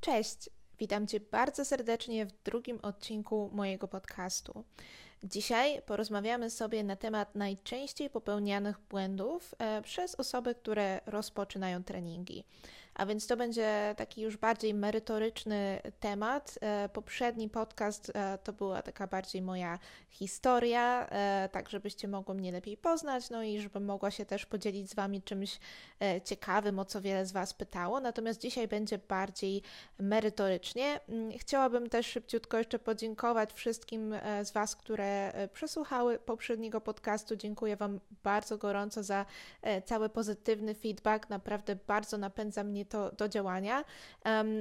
Cześć, witam Cię bardzo serdecznie w drugim odcinku mojego podcastu. Dzisiaj porozmawiamy sobie na temat najczęściej popełnianych błędów e, przez osoby, które rozpoczynają treningi. A więc to będzie taki już bardziej merytoryczny temat. E, poprzedni podcast e, to była taka bardziej moja historia, e, tak żebyście mogły mnie lepiej poznać, no i żebym mogła się też podzielić z Wami czymś ciekawym, o co wiele z Was pytało. Natomiast dzisiaj będzie bardziej merytorycznie. Mm, chciałabym też szybciutko jeszcze podziękować wszystkim z Was, które przesłuchały poprzedniego podcastu. Dziękuję Wam bardzo gorąco za cały pozytywny feedback. Naprawdę bardzo napędza mnie to do działania.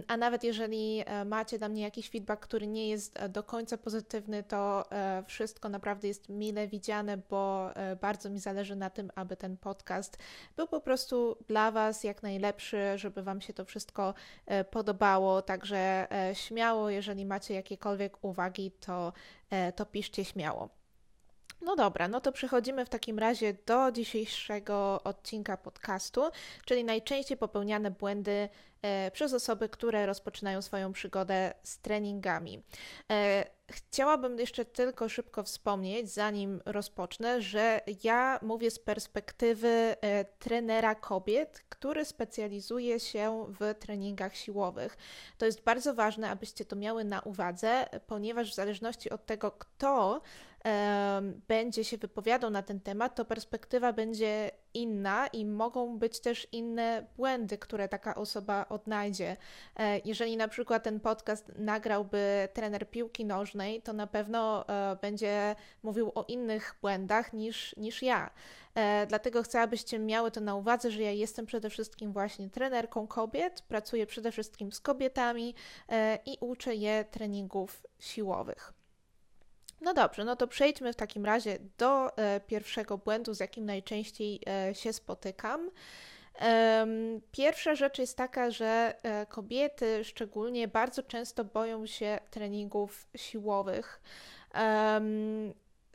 A nawet jeżeli e, macie dla mnie jakiś feedback, który nie jest e, do końca pozytywny, to e, wszystko naprawdę jest mile widziane, bo bardzo mi zależy na tym, aby ten podcast był po prostu dla Was jak najlepszy, żeby Wam się to wszystko podobało. Także śmiało, jeżeli macie jakiekolwiek uwagi, to, to piszcie śmiało. No dobra, no to przechodzimy w takim razie do dzisiejszego odcinka podcastu, czyli najczęściej popełniane błędy e, przez osoby, które rozpoczynają swoją przygodę z treningami. E, chciałabym jeszcze tylko szybko wspomnieć, zanim rozpocznę, że ja mówię z perspektywy e, trenera kobiet, który specjalizuje się w treningach siłowych. To jest bardzo ważne, abyście to miały na uwadze, ponieważ w zależności od tego, kto będzie się wypowiadał na ten temat, to perspektywa będzie inna i mogą być też inne błędy, które taka osoba odnajdzie. E, jeżeli na przykład ten podcast nagrałby trener piłki nożnej, to na pewno e, będzie mówił o innych błędach niż, niż ja. E, dlatego chcę, abyście miały to na uwadze, że ja jestem przede wszystkim właśnie trenerką kobiet, pracuję przede wszystkim z kobietami i uczę je treningów siłowych. No dobrze, no to przejdźmy w takim razie do e, pierwszego błędu, z jakim najczęściej e, się spotykam. E, pierwsza rzecz jest taka, że e, kobiety szczególnie bardzo często boją się treningów siłowych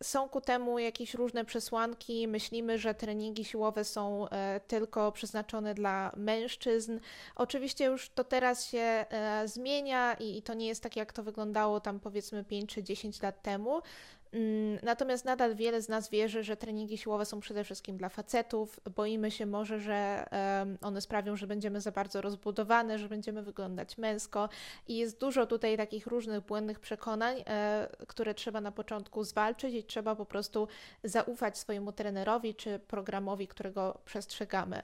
są ku temu jakieś różne przesłanki. Myślimy, że treningi siłowe są e, tylko przeznaczone dla mężczyzn. Oczywiście już to teraz się e, zmienia i, to nie jest tak, jak to wyglądało tam powiedzmy 5 czy 10 lat temu. Mm, natomiast nadal wiele z nas wierzy, że treningi siłowe są przede wszystkim dla facetów. Boimy się może, że one sprawią, że będziemy za bardzo rozbudowane, że będziemy wyglądać męsko i jest dużo tutaj takich różnych błędnych przekonań, e, które trzeba na początku zwalczyć i trzeba po prostu zaufać swojemu trenerowi czy programowi, którego przestrzegamy.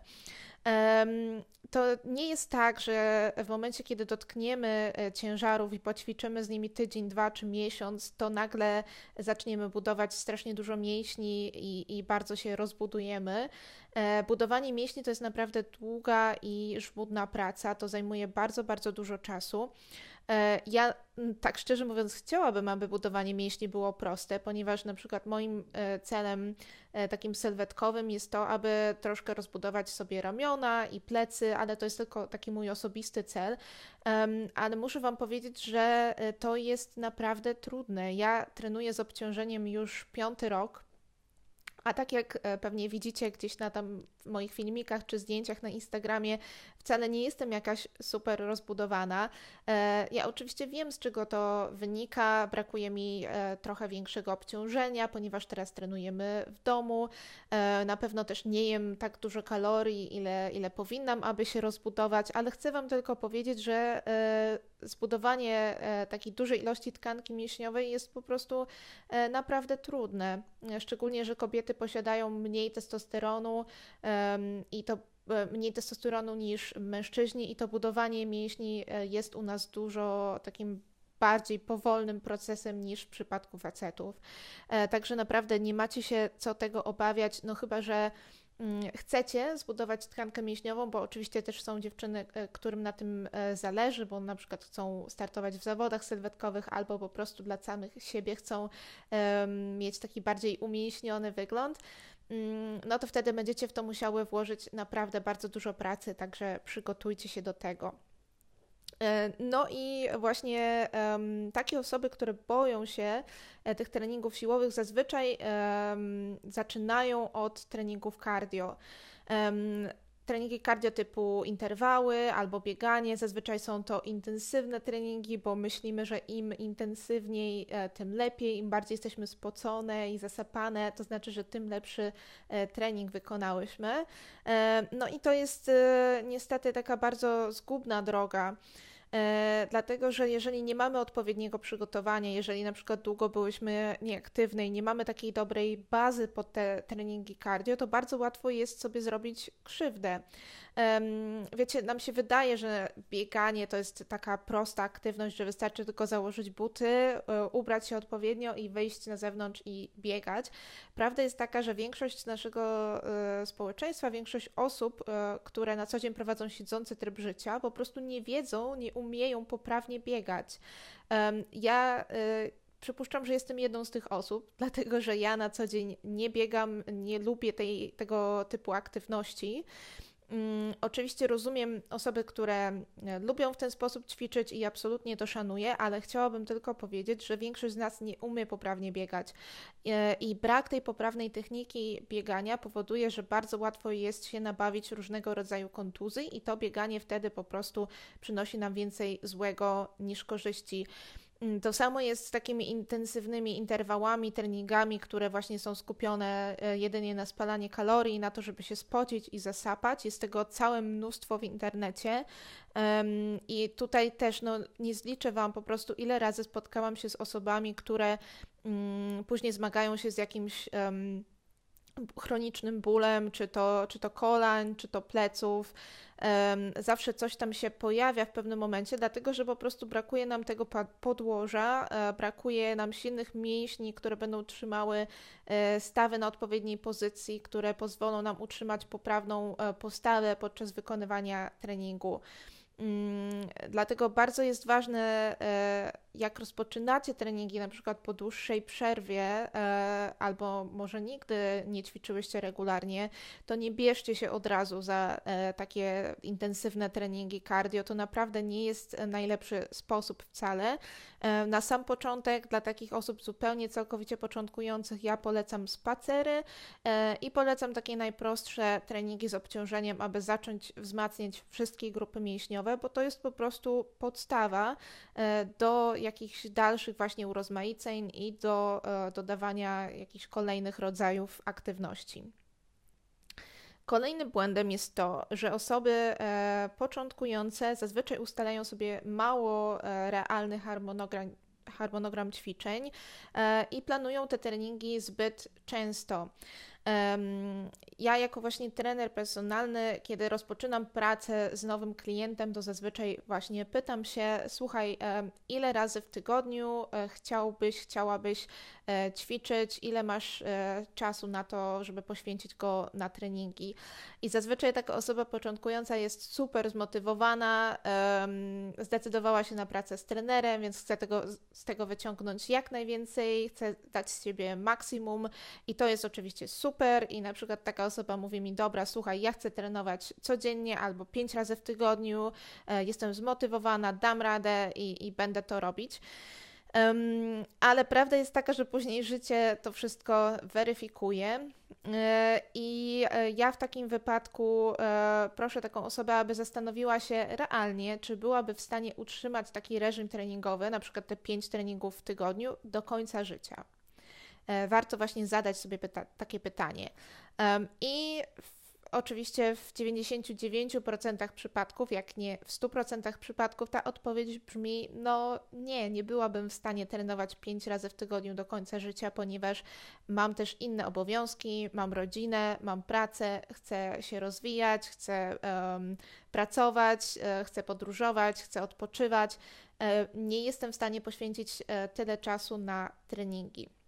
To nie jest tak, że w momencie, kiedy dotkniemy e, ciężarów i poćwiczymy z nimi tydzień, dwa czy miesiąc, to nagle zaczniemy budować strasznie dużo mięśni i, i bardzo się rozbudujemy. E, budowanie mięśni to jest naprawdę długa i żmudna praca, to zajmuje bardzo, bardzo dużo czasu. E, ja tak szczerze mówiąc chciałabym, aby budowanie mięśni było proste, ponieważ na przykład moim e, celem takim sylwetkowym jest to, aby troszkę rozbudować sobie ramiona i plecy, ale to jest tylko taki mój osobisty cel. Ale muszę Wam powiedzieć, że to jest naprawdę trudne. Ja trenuję z obciążeniem już piąty rok a tak jak e, pewnie widzicie gdzieś na tam moich filmikach czy zdjęciach na Instagramie, wcale nie jestem jakaś super rozbudowana. E, ja oczywiście wiem, z czego to wynika. Brakuje mi e, trochę większego obciążenia, ponieważ teraz trenujemy w domu. Na pewno też nie jem tak dużo kalorii, ile, ile powinnam, aby się rozbudować, ale chcę Wam tylko powiedzieć, że zbudowanie takiej dużej ilości tkanki mięśniowej jest po prostu naprawdę trudne. Szczególnie, że kobiety posiadają mniej testosteronu i to e, mniej testosteronu niż mężczyźni i to budowanie mięśni e, jest u nas dużo takim bardziej powolnym procesem niż w przypadku facetów. E, także naprawdę nie macie się co tego obawiać, no chyba, że mm, chcecie zbudować tkankę mięśniową, bo oczywiście też są dziewczyny, którym na tym zależy, bo na przykład chcą startować w zawodach sylwetkowych albo po prostu dla samych siebie chcą mieć taki bardziej umięśniony wygląd. Um, no to wtedy będziecie w to musiały włożyć naprawdę bardzo dużo pracy, także przygotujcie się do tego. E, no i właśnie um, takie osoby, które boją się e, tych treningów siłowych, zazwyczaj um, zaczynają od treningów cardio. Um, treningi cardio typu interwały albo bieganie. Zazwyczaj są to intensywne treningi, bo myślimy, że im intensywniej, e, tym lepiej, im bardziej jesteśmy spocone i zasapane, to znaczy, że tym lepszy e, trening wykonałyśmy. No i to jest niestety taka bardzo zgubna droga. E, dlatego że jeżeli nie mamy odpowiedniego przygotowania, jeżeli na przykład długo byłyśmy nieaktywne i nie mamy takiej dobrej bazy pod te treningi cardio, to bardzo łatwo jest sobie zrobić krzywdę. Wiecie, nam się wydaje, że bieganie to jest taka prosta aktywność, że wystarczy tylko założyć buty, e, ubrać się odpowiednio i wyjść na zewnątrz i biegać. Prawda jest taka, że większość naszego e, społeczeństwa, większość osób, e, które na co dzień prowadzą siedzący tryb życia, po prostu nie wiedzą, nie umieją poprawnie biegać. Ja przypuszczam, że jestem jedną z tych osób, dlatego że ja na co dzień nie biegam, nie lubię tej, tego typu aktywności. Mm, oczywiście rozumiem osoby, które e, lubią w ten sposób ćwiczyć i absolutnie to szanuję, ale chciałabym tylko powiedzieć, że większość z nas nie umie poprawnie biegać e, i brak tej poprawnej techniki biegania powoduje, że bardzo łatwo jest się nabawić różnego rodzaju kontuzji i to bieganie wtedy po prostu przynosi nam więcej złego niż korzyści. Mm, to samo jest z takimi intensywnymi interwałami, treningami, które właśnie są skupione e, jedynie na spalanie kalorii, na to, żeby się spocić i zasapać. Jest tego całe mnóstwo w internecie. I tutaj też no, nie zliczę Wam po prostu, ile razy spotkałam się z osobami, które mm, później zmagają się z jakimś chronicznym bólem, czy to, czy to kolań, czy to pleców. Zawsze coś tam się pojawia w pewnym momencie, dlatego że po prostu brakuje nam tego podłoża, e, brakuje nam silnych mięśni, które będą trzymały e, stawy na odpowiedniej pozycji, które pozwolą nam utrzymać poprawną e, postawę podczas wykonywania treningu. Mm, dlatego bardzo jest ważne, jak rozpoczynacie treningi, na przykład po dłuższej przerwie, e, albo może nigdy nie ćwiczyłyście regularnie, to nie bierzcie się od razu za e, takie intensywne treningi cardio. To naprawdę nie jest najlepszy sposób wcale. Na sam początek, dla takich osób zupełnie całkowicie początkujących, ja polecam spacery i polecam takie najprostsze treningi z obciążeniem, aby zacząć wzmacniać wszystkie grupy mięśniowe bo to jest po prostu podstawa e, do jakichś dalszych właśnie urozmaiceń i do e, dodawania jakichś kolejnych rodzajów aktywności. Kolejnym błędem jest to, że osoby e, początkujące zazwyczaj ustalają sobie mało realny harmonogram, harmonogram ćwiczeń i planują te treningi zbyt często. Ja, jako właśnie trener personalny, kiedy rozpoczynam pracę z nowym klientem, to zazwyczaj właśnie pytam się: Słuchaj, ile razy w tygodniu e, chciałbyś, chciałabyś e, ćwiczyć, ile masz e, czasu na to, żeby poświęcić go na treningi. I zazwyczaj taka osoba początkująca jest super zmotywowana, zdecydowała się na pracę z trenerem, więc chce tego, z tego wyciągnąć jak najwięcej, chce dać z siebie maksimum i to jest oczywiście super. I na przykład taka osoba mówi mi: Dobra, słuchaj, ja chcę trenować codziennie albo pięć razy w tygodniu, e, jestem zmotywowana, dam radę i, i będę to robić. Um, ale prawda jest taka, że później życie to wszystko weryfikuje. E, I e, ja w takim wypadku proszę taką osobę, aby zastanowiła się realnie, czy byłaby w stanie utrzymać taki reżim treningowy, na przykład te pięć treningów w tygodniu, do końca życia. Warto właśnie zadać sobie pyta takie pytanie. I oczywiście w 99% przypadków, jak nie w 100% przypadków, ta odpowiedź brzmi: No, nie, nie byłabym w stanie trenować 5 razy w tygodniu do końca życia, ponieważ mam też inne obowiązki, mam rodzinę, mam pracę, chcę się rozwijać, chcę um, pracować, e, chcę podróżować, chcę odpoczywać. E, nie jestem w stanie poświęcić e, tyle czasu na treningi.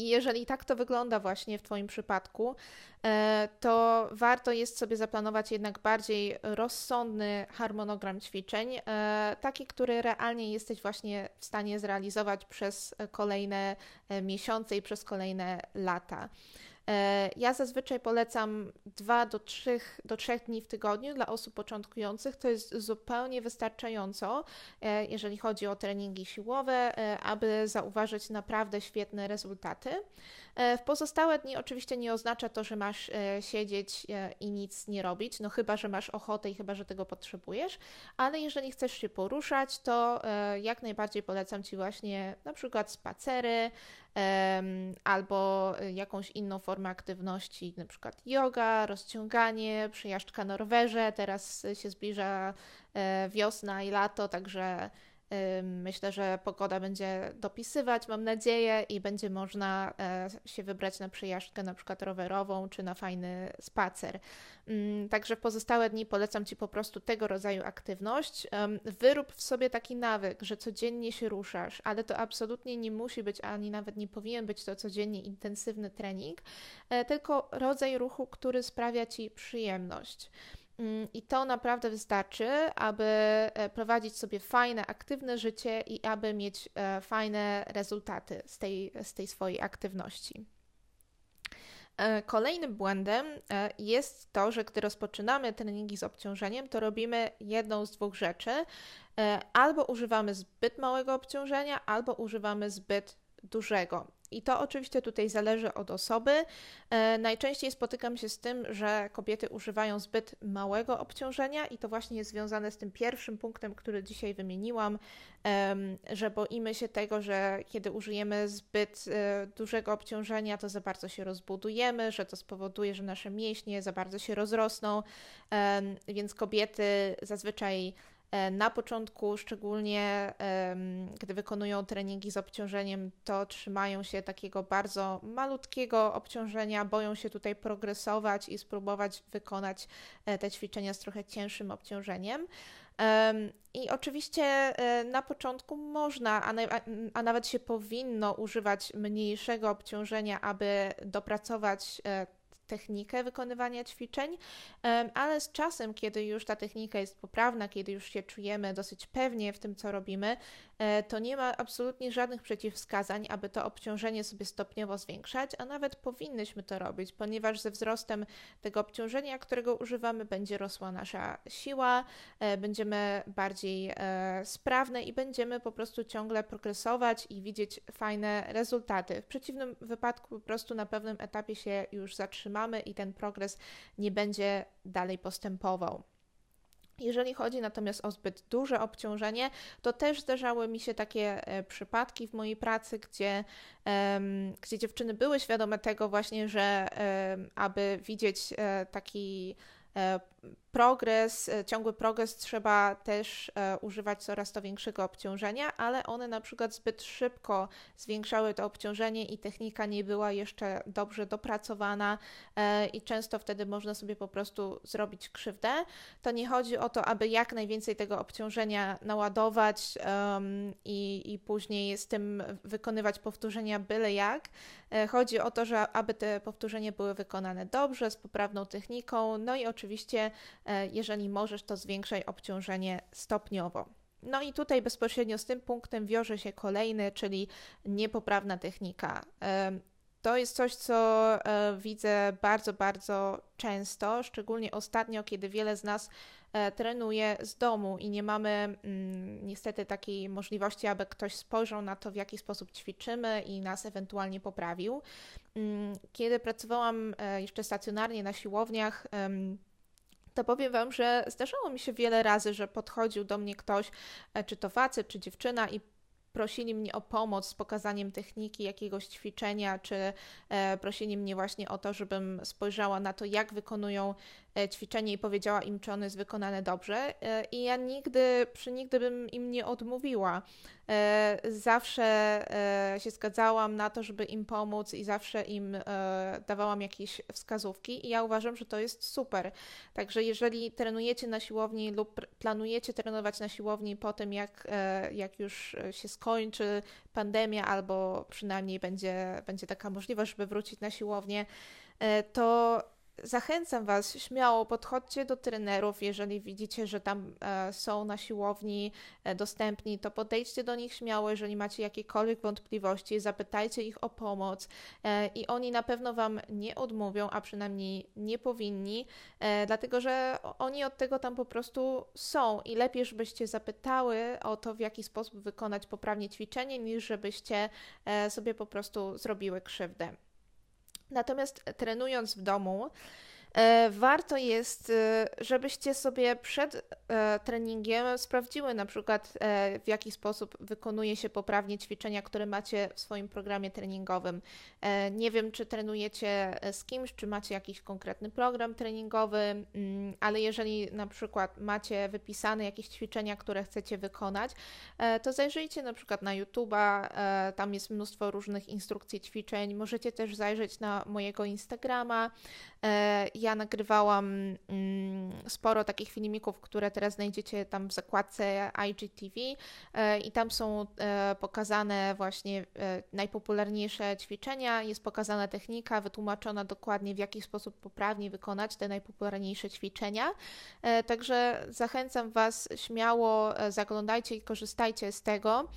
I jeżeli tak to wygląda właśnie w Twoim przypadku, e, to warto jest sobie zaplanować jednak bardziej rozsądny harmonogram ćwiczeń, e, taki, który realnie jesteś właśnie w stanie zrealizować przez kolejne e, miesiące i przez kolejne lata. Ja zazwyczaj polecam 2 do 3, do 3 dni w tygodniu dla osób początkujących. To jest zupełnie wystarczająco, jeżeli chodzi o treningi siłowe, aby zauważyć naprawdę świetne rezultaty. E, w pozostałe dni oczywiście nie oznacza to, że masz e, siedzieć e, i nic nie robić, no chyba, że masz ochotę i chyba, że tego potrzebujesz, ale jeżeli chcesz się poruszać, to jak najbardziej polecam Ci właśnie na przykład spacery, albo jakąś inną formę aktywności, na przykład yoga, rozciąganie, przejażdżka na rowerze. Teraz się zbliża wiosna i lato, także Myślę, że pogoda będzie dopisywać, mam nadzieję, i będzie można e, się wybrać na przejażdżkę, na przykład rowerową, czy na fajny spacer. Także w pozostałe dni polecam Ci po prostu tego rodzaju aktywność. Wyrób w sobie taki nawyk, że codziennie się ruszasz, ale to absolutnie nie musi być, ani nawet nie powinien być to codziennie intensywny trening, e, tylko rodzaj ruchu, który sprawia Ci przyjemność. Mm, I to naprawdę wystarczy, aby e, prowadzić sobie fajne, aktywne życie i aby mieć e, fajne rezultaty z tej, z tej swojej aktywności. E, kolejnym błędem jest to, że gdy rozpoczynamy treningi z obciążeniem, to robimy jedną z dwóch rzeczy. Albo używamy zbyt małego obciążenia, albo używamy zbyt dużego. I to oczywiście tutaj zależy od osoby. E, najczęściej spotykam się z tym, że kobiety używają zbyt małego obciążenia, i to właśnie jest związane z tym pierwszym punktem, który dzisiaj wymieniłam, że boimy się tego, że kiedy użyjemy zbyt e, dużego obciążenia, to za bardzo się rozbudujemy, że to spowoduje, że nasze mięśnie za bardzo się rozrosną, więc kobiety zazwyczaj na początku, szczególnie gdy wykonują treningi z obciążeniem, to trzymają się takiego bardzo malutkiego obciążenia, boją się tutaj progresować i spróbować wykonać e, te ćwiczenia z trochę cięższym obciążeniem. I oczywiście e, na początku można, a, a, nawet się powinno używać mniejszego obciążenia, aby dopracować technikę wykonywania ćwiczeń, ale z czasem, kiedy już ta technika jest poprawna, kiedy już się czujemy dosyć pewnie w tym, co robimy, to nie ma absolutnie żadnych przeciwwskazań, aby to obciążenie sobie stopniowo zwiększać, a nawet powinnyśmy to robić, ponieważ ze wzrostem tego obciążenia, którego używamy, będzie rosła nasza siła, e, będziemy bardziej e, sprawne i będziemy po prostu ciągle progresować i widzieć fajne rezultaty. W przeciwnym wypadku po prostu na pewnym etapie się już zatrzymamy i ten progres nie będzie dalej postępował. Jeżeli chodzi natomiast o zbyt duże obciążenie, to też zdarzały mi się takie e, przypadki w mojej pracy, gdzie, gdzie dziewczyny były świadome tego właśnie, że aby widzieć e, taki e, progres, e, ciągły progres trzeba też e, używać coraz to większego obciążenia, ale one na przykład zbyt szybko zwiększały to obciążenie i technika nie była jeszcze dobrze dopracowana e, i często wtedy można sobie po prostu zrobić krzywdę. To nie chodzi o to, aby jak najwięcej tego obciążenia naładować um, i, i później z tym wykonywać powtórzenia byle jak. Chodzi o to, że aby te powtórzenia były wykonane dobrze, z poprawną techniką, no i oczywiście jeżeli możesz, to zwiększaj obciążenie stopniowo. No i tutaj bezpośrednio z tym punktem wiąże się kolejny, czyli niepoprawna technika. E, to jest coś, co e, widzę bardzo, bardzo często, szczególnie ostatnio, kiedy wiele z nas trenuje z domu i nie mamy mm, niestety takiej możliwości, aby ktoś spojrzał na to, w jaki sposób ćwiczymy i nas ewentualnie poprawił. Mm, kiedy pracowałam jeszcze stacjonarnie na siłowniach, to powiem Wam, że zdarzało mi się wiele razy, że podchodził do mnie ktoś, e, czy to facet, czy dziewczyna, i prosili mnie o pomoc z pokazaniem techniki jakiegoś ćwiczenia, czy e, prosili mnie właśnie o to, żebym spojrzała na to, jak wykonują ćwiczenie i powiedziała im, czy ono jest wykonane dobrze. E, I ja nigdy, przy nigdy bym im nie odmówiła. E, zawsze się zgadzałam na to, żeby im pomóc i zawsze im dawałam jakieś wskazówki i ja uważam, że to jest super. Także jeżeli trenujecie na siłowni lub planujecie trenować na siłowni po tym, jak, jak już się skończy pandemia albo przynajmniej będzie, będzie taka możliwość, żeby wrócić na siłownię, to zachęcam Was, śmiało podchodźcie do trenerów, jeżeli widzicie, że tam e, są na siłowni e, dostępni, to podejdźcie do nich śmiało, jeżeli macie jakiekolwiek wątpliwości, zapytajcie ich o pomoc e, i oni na pewno Wam nie odmówią, a przynajmniej nie powinni, dlatego że oni od tego tam po prostu są i lepiej, żebyście zapytały o to, w jaki sposób wykonać poprawnie ćwiczenie, niż żebyście sobie po prostu zrobiły krzywdę. Natomiast trenując w domu, warto jest, e, żebyście sobie przed e, treningiem sprawdziły na przykład, w jaki sposób wykonuje się poprawnie ćwiczenia, które macie w swoim programie treningowym. Nie wiem, czy trenujecie z kimś, czy macie jakiś konkretny program treningowy, mm, ale jeżeli na przykład macie wypisane jakieś ćwiczenia, które chcecie wykonać, to zajrzyjcie na przykład na YouTube'a, tam jest mnóstwo różnych instrukcji ćwiczeń. Możecie też zajrzeć na mojego Instagrama ja nagrywałam mm, sporo takich filmików, które teraz znajdziecie tam w zakładce IGTV e, i tam są e, pokazane właśnie e, najpopularniejsze ćwiczenia, jest pokazana technika, wytłumaczona dokładnie w jaki sposób poprawnie wykonać te najpopularniejsze ćwiczenia. Także zachęcam Was śmiało, zaglądajcie i korzystajcie z tego.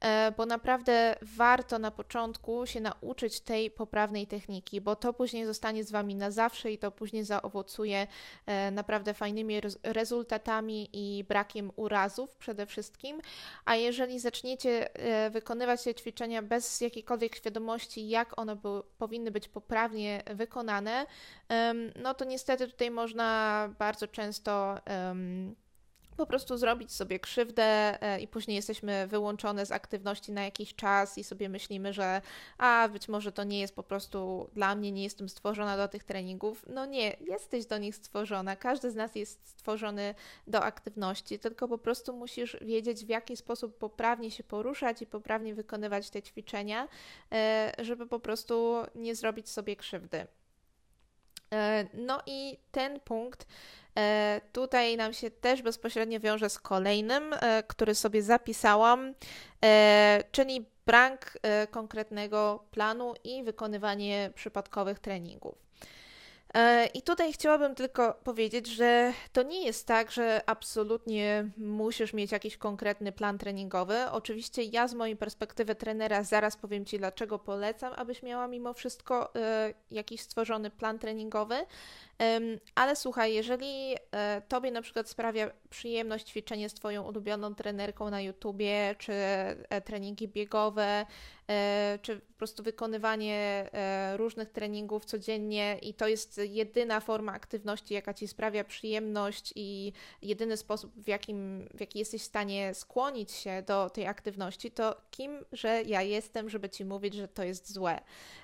E, bo naprawdę warto na początku się nauczyć tej poprawnej techniki, bo to później zostanie z Wami na zawsze i to później zaowocuje e, naprawdę fajnymi rezultatami i brakiem urazów przede wszystkim. A jeżeli zaczniecie e, wykonywać te ćwiczenia bez jakiejkolwiek świadomości, jak one powinny być poprawnie wykonane, no to niestety tutaj można bardzo często po prostu zrobić sobie krzywdę e, i później jesteśmy wyłączone z aktywności na jakiś czas i sobie myślimy, że a być może to nie jest po prostu dla mnie, nie jestem stworzona do tych treningów. No nie, jesteś do nich stworzona. Każdy z nas jest stworzony do aktywności, tylko po prostu musisz wiedzieć, w jaki sposób poprawnie się poruszać i poprawnie wykonywać te ćwiczenia, e, żeby po prostu nie zrobić sobie krzywdy. E, no i ten punkt E, tutaj nam się też bezpośrednio wiąże z kolejnym, e, który sobie zapisałam, czyli brak konkretnego planu i wykonywanie przypadkowych treningów. E, I tutaj chciałabym tylko powiedzieć, że to nie jest tak, że absolutnie musisz mieć jakiś konkretny plan treningowy. Oczywiście ja z mojej perspektywy trenera zaraz powiem Ci, dlaczego polecam, abyś miała mimo wszystko e, jakiś stworzony plan treningowy. Ale słuchaj, jeżeli e, Tobie na przykład sprawia przyjemność ćwiczenie z Twoją ulubioną trenerką na YouTubie, czy treningi biegowe, E, czy po prostu wykonywanie e, różnych treningów codziennie i to jest jedyna forma aktywności, jaka ci sprawia przyjemność i jedyny sposób, w, jakim, w jaki jesteś w stanie skłonić się do tej aktywności, to kim, że ja jestem, żeby ci mówić, że to jest złe.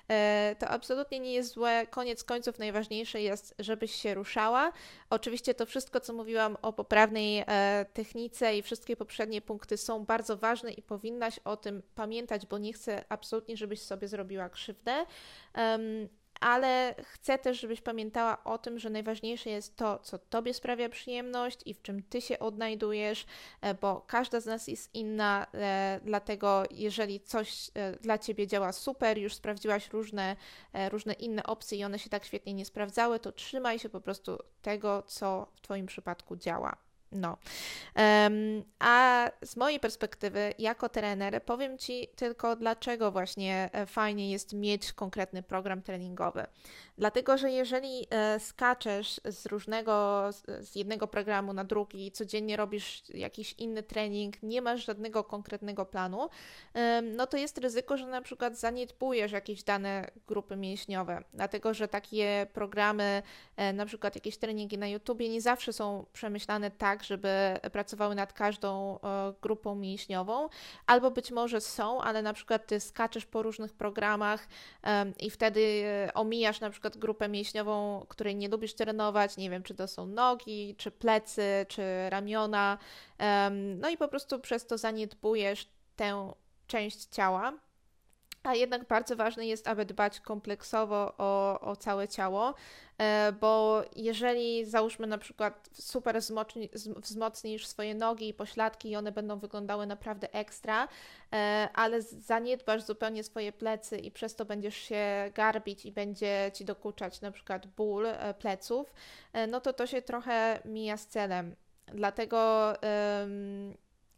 E, to absolutnie nie jest złe. Koniec końców najważniejsze jest, żebyś się ruszała. Oczywiście to wszystko, co mówiłam o poprawnej technice i wszystkie poprzednie punkty są bardzo ważne i powinnaś o tym pamiętać, bo nie chcę absolutnie, żebyś sobie zrobiła krzywdę. Ale chcę też, żebyś pamiętała o tym, że najważniejsze jest to, co Tobie sprawia przyjemność i w czym Ty się odnajdujesz, e, bo każda z nas jest inna, e, dlatego jeżeli coś e, dla Ciebie działa super, już sprawdziłaś różne, różne inne opcje i one się tak świetnie nie sprawdzały, to trzymaj się po prostu tego, co w Twoim przypadku działa. No. A z mojej perspektywy, jako trener, powiem Ci tylko, dlaczego właśnie e, fajnie jest mieć konkretny program treningowy. Dlatego, że jeżeli e, skaczesz z różnego, z jednego programu na drugi, codziennie robisz jakiś inny trening, nie masz żadnego konkretnego planu, no to jest ryzyko, że na przykład zaniedbujesz jakieś dane grupy mięśniowe. Dlatego, że takie programy, e, na przykład jakieś treningi na YouTubie, nie zawsze są przemyślane tak, żeby pracowały nad każdą e, grupą mięśniową, albo być może są, ale na przykład ty skaczesz po różnych programach i wtedy omijasz na przykład przykład grupę mięśniową, której nie lubisz trenować, nie wiem, czy to są nogi, czy plecy, czy ramiona, no i po prostu przez to zaniedbujesz tę część ciała. A jednak bardzo ważne jest, aby dbać kompleksowo o, o całe ciało, e, bo jeżeli załóżmy na przykład super wzmocni, wzmocnisz swoje nogi i pośladki i one będą wyglądały naprawdę ekstra, e, ale zaniedbasz zupełnie swoje plecy i przez to będziesz się garbić i będzie ci dokuczać na przykład ból e, pleców, no to to się trochę mija z celem. Dlatego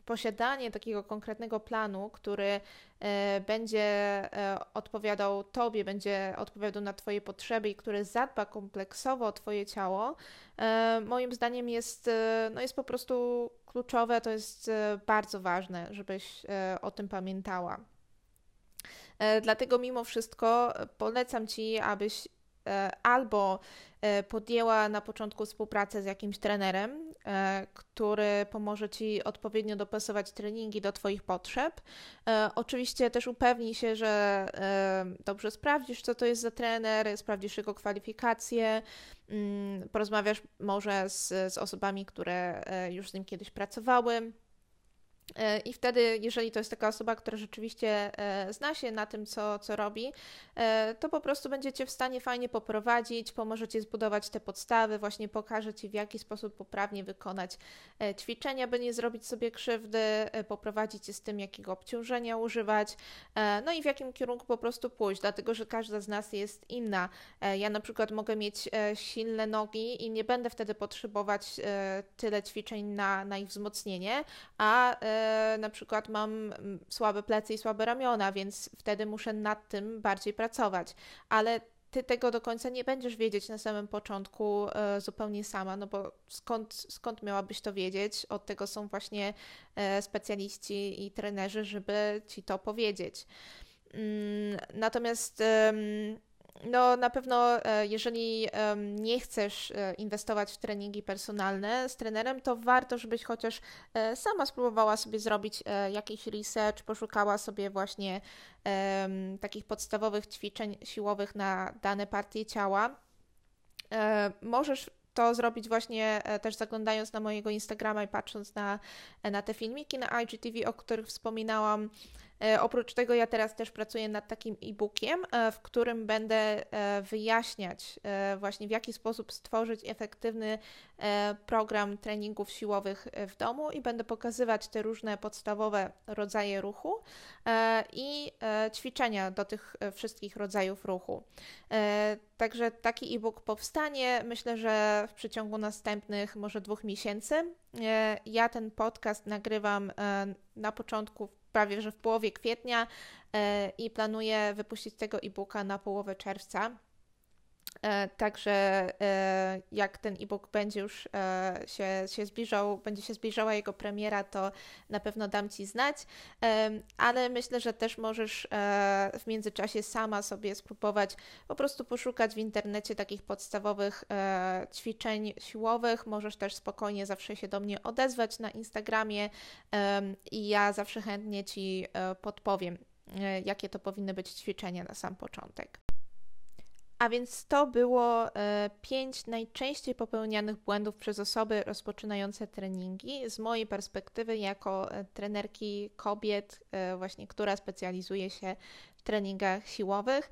posiadanie takiego konkretnego planu, który e, będzie e, odpowiadał Tobie, będzie odpowiadał na Twoje potrzeby i który zadba kompleksowo o Twoje ciało, e, moim zdaniem jest, no jest po prostu kluczowe, to jest bardzo ważne, żebyś o tym pamiętała. Dlatego mimo wszystko polecam Ci, abyś albo podjęła na początku współpracę z jakimś trenerem, który pomoże Ci odpowiednio dopasować treningi do Twoich potrzeb. E, oczywiście też upewnij się, że e, dobrze sprawdzisz, co to jest za trener, sprawdzisz jego kwalifikacje, mm, porozmawiasz może z, z osobami, które już z nim kiedyś pracowały E, I wtedy, jeżeli to jest taka osoba, która rzeczywiście e, zna się na tym, co, co robi, e, to po prostu będziecie w stanie fajnie poprowadzić, pomożecie zbudować te podstawy, właśnie pokaże Ci, w jaki sposób poprawnie wykonać ćwiczenia, by nie zrobić sobie krzywdy, poprowadzić Cię z tym, jakiego obciążenia używać, no i w jakim kierunku po prostu pójść, dlatego że każda z nas jest inna. Ja na przykład mogę mieć silne nogi i nie będę wtedy potrzebować tyle ćwiczeń na, na ich wzmocnienie, a na przykład mam słabe plecy i słabe ramiona, więc wtedy muszę nad tym bardziej pracować. Ale ty tego do końca nie będziesz wiedzieć na samym początku e, zupełnie sama, no bo skąd, skąd miałabyś to wiedzieć? Od tego są właśnie e, specjaliści i trenerzy, żeby ci to powiedzieć. Mm, natomiast no, na pewno, e, jeżeli nie chcesz e, inwestować w treningi personalne z trenerem, to warto, żebyś chociaż e, sama spróbowała sobie zrobić jakiś research, poszukała sobie właśnie takich podstawowych ćwiczeń siłowych na dane partie ciała. Możesz to zrobić właśnie też zaglądając na mojego Instagrama i patrząc na, na te filmiki na IGTV, o których wspominałam. E, oprócz tego ja teraz też pracuję nad takim e-bookiem, e, w którym będę e, wyjaśniać właśnie w jaki sposób stworzyć efektywny program treningów siłowych w domu i będę pokazywać te różne podstawowe rodzaje ruchu i ćwiczenia do tych wszystkich rodzajów ruchu. Także taki e-book powstanie, myślę, że w przeciągu następnych może dwóch miesięcy. Ja ten podcast nagrywam na początku prawie że w połowie kwietnia e, i planuję wypuścić tego e-booka na połowę czerwca. E, także e, jak ten e-book będzie już się, się zbliżał, będzie się zbliżała jego premiera, to na pewno dam Ci znać, ale myślę, że też możesz w międzyczasie sama sobie spróbować po prostu poszukać w internecie takich podstawowych ćwiczeń siłowych. Możesz też spokojnie zawsze się do mnie odezwać na Instagramie i ja zawsze chętnie Ci podpowiem, jakie to powinny być ćwiczenia na sam początek. A więc to było e, pięć najczęściej popełnianych błędów przez osoby rozpoczynające treningi. Z mojej perspektywy, jako e, trenerki kobiet, e, właśnie która specjalizuje się treningach siłowych.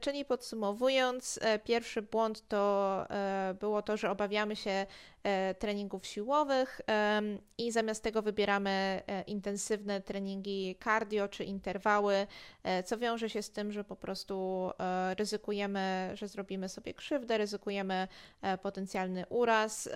Czyli podsumowując, pierwszy błąd to było to, że obawiamy się treningów siłowych i zamiast tego wybieramy intensywne treningi cardio czy interwały, co wiąże się z tym, że po prostu ryzykujemy, że zrobimy sobie krzywdę, ryzykujemy potencjalny uraz.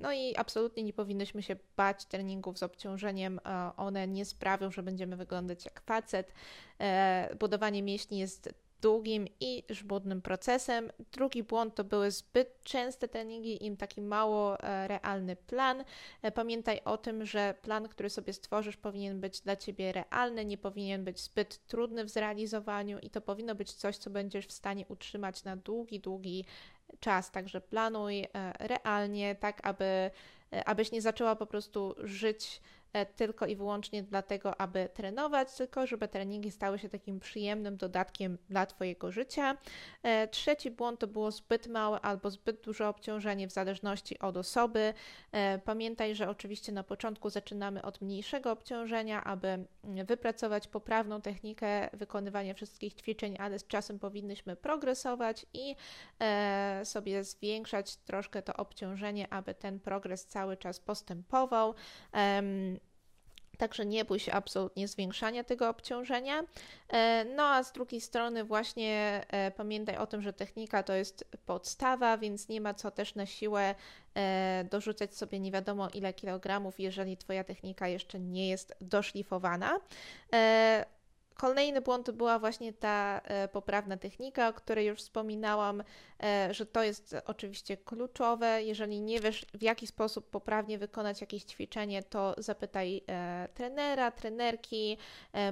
No i absolutnie nie powinnyśmy się bać treningów z obciążeniem. One nie sprawią, że będziemy wyglądać jak facet. E, budowanie mięśni jest długim i żmudnym procesem. Drugi błąd to były zbyt częste treningi i taki mało e, realny plan. E, pamiętaj o tym, że plan, który sobie stworzysz, powinien być dla ciebie realny, nie powinien być zbyt trudny w zrealizowaniu i to powinno być coś, co będziesz w stanie utrzymać na długi, długi czas. Także planuj realnie, tak aby abyś nie zaczęła po prostu żyć tylko i wyłącznie dlatego, aby trenować, tylko żeby treningi stały się takim przyjemnym dodatkiem dla Twojego życia. Trzeci błąd to było zbyt małe albo zbyt duże obciążenie w zależności od osoby. Pamiętaj, że oczywiście na początku zaczynamy od mniejszego obciążenia, aby wypracować poprawną technikę wykonywania wszystkich ćwiczeń, ale z czasem powinnyśmy progresować i e, sobie zwiększać troszkę to obciążenie, aby ten progres cały czas postępował. Także nie bój się absolutnie zwiększania tego obciążenia. E, no a z drugiej strony, właśnie e, pamiętaj o tym, że technika to jest podstawa, więc nie ma co też na siłę e, dorzucać sobie nie wiadomo ile kilogramów, jeżeli Twoja technika jeszcze nie jest doszlifowana. Kolejny błąd to była właśnie ta e, poprawna technika, o której już wspominałam, e, że to jest oczywiście kluczowe. Jeżeli nie wiesz, w jaki sposób poprawnie wykonać jakieś ćwiczenie, to zapytaj e, trenera, trenerki.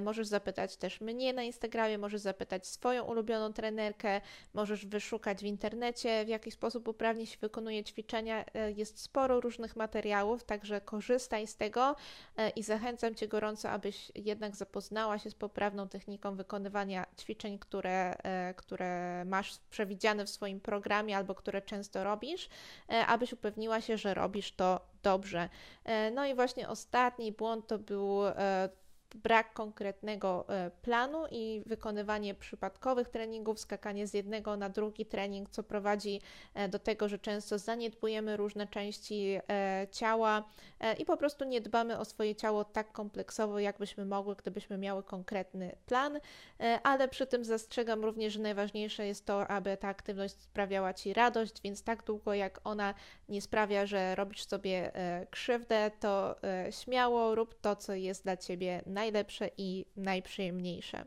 Możesz zapytać też mnie na Instagramie, możesz zapytać swoją ulubioną trenerkę, możesz wyszukać w internecie, w jaki sposób poprawnie się wykonuje ćwiczenia. Jest sporo różnych materiałów, także korzystaj z tego i zachęcam Cię gorąco, abyś jednak zapoznała się z poprawną poprawną techniką wykonywania ćwiczeń, które, e, które masz przewidziane w swoim programie albo które często robisz, e, abyś upewniła się, że robisz to dobrze. E, no i właśnie ostatni błąd to był brak konkretnego e, planu i wykonywanie przypadkowych treningów, skakanie z jednego na drugi trening, co prowadzi e, do tego, że często zaniedbujemy różne części e, ciała i po prostu nie dbamy o swoje ciało tak kompleksowo, jakbyśmy mogły, gdybyśmy miały konkretny plan, ale przy tym zastrzegam również, że najważniejsze jest to, aby ta aktywność sprawiała Ci radość, więc tak długo jak ona nie sprawia, że robisz sobie krzywdę, to śmiało rób to, co jest dla Ciebie najlepsze i najprzyjemniejsze.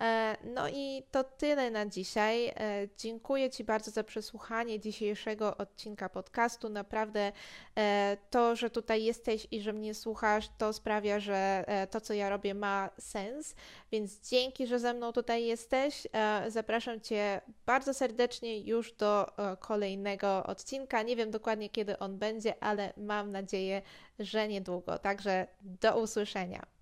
E, no i to tyle na dzisiaj. E, dziękuję Ci bardzo za przesłuchanie dzisiejszego odcinka podcastu. Naprawdę e, to, że tutaj jesteś i że mnie słuchasz, to sprawia, że to, co ja robię, ma sens. Więc dzięki, że ze mną tutaj jesteś. Zapraszam Cię bardzo serdecznie już do kolejnego odcinka. Nie wiem dokładnie, kiedy on będzie, ale mam nadzieję, że niedługo. Także do usłyszenia.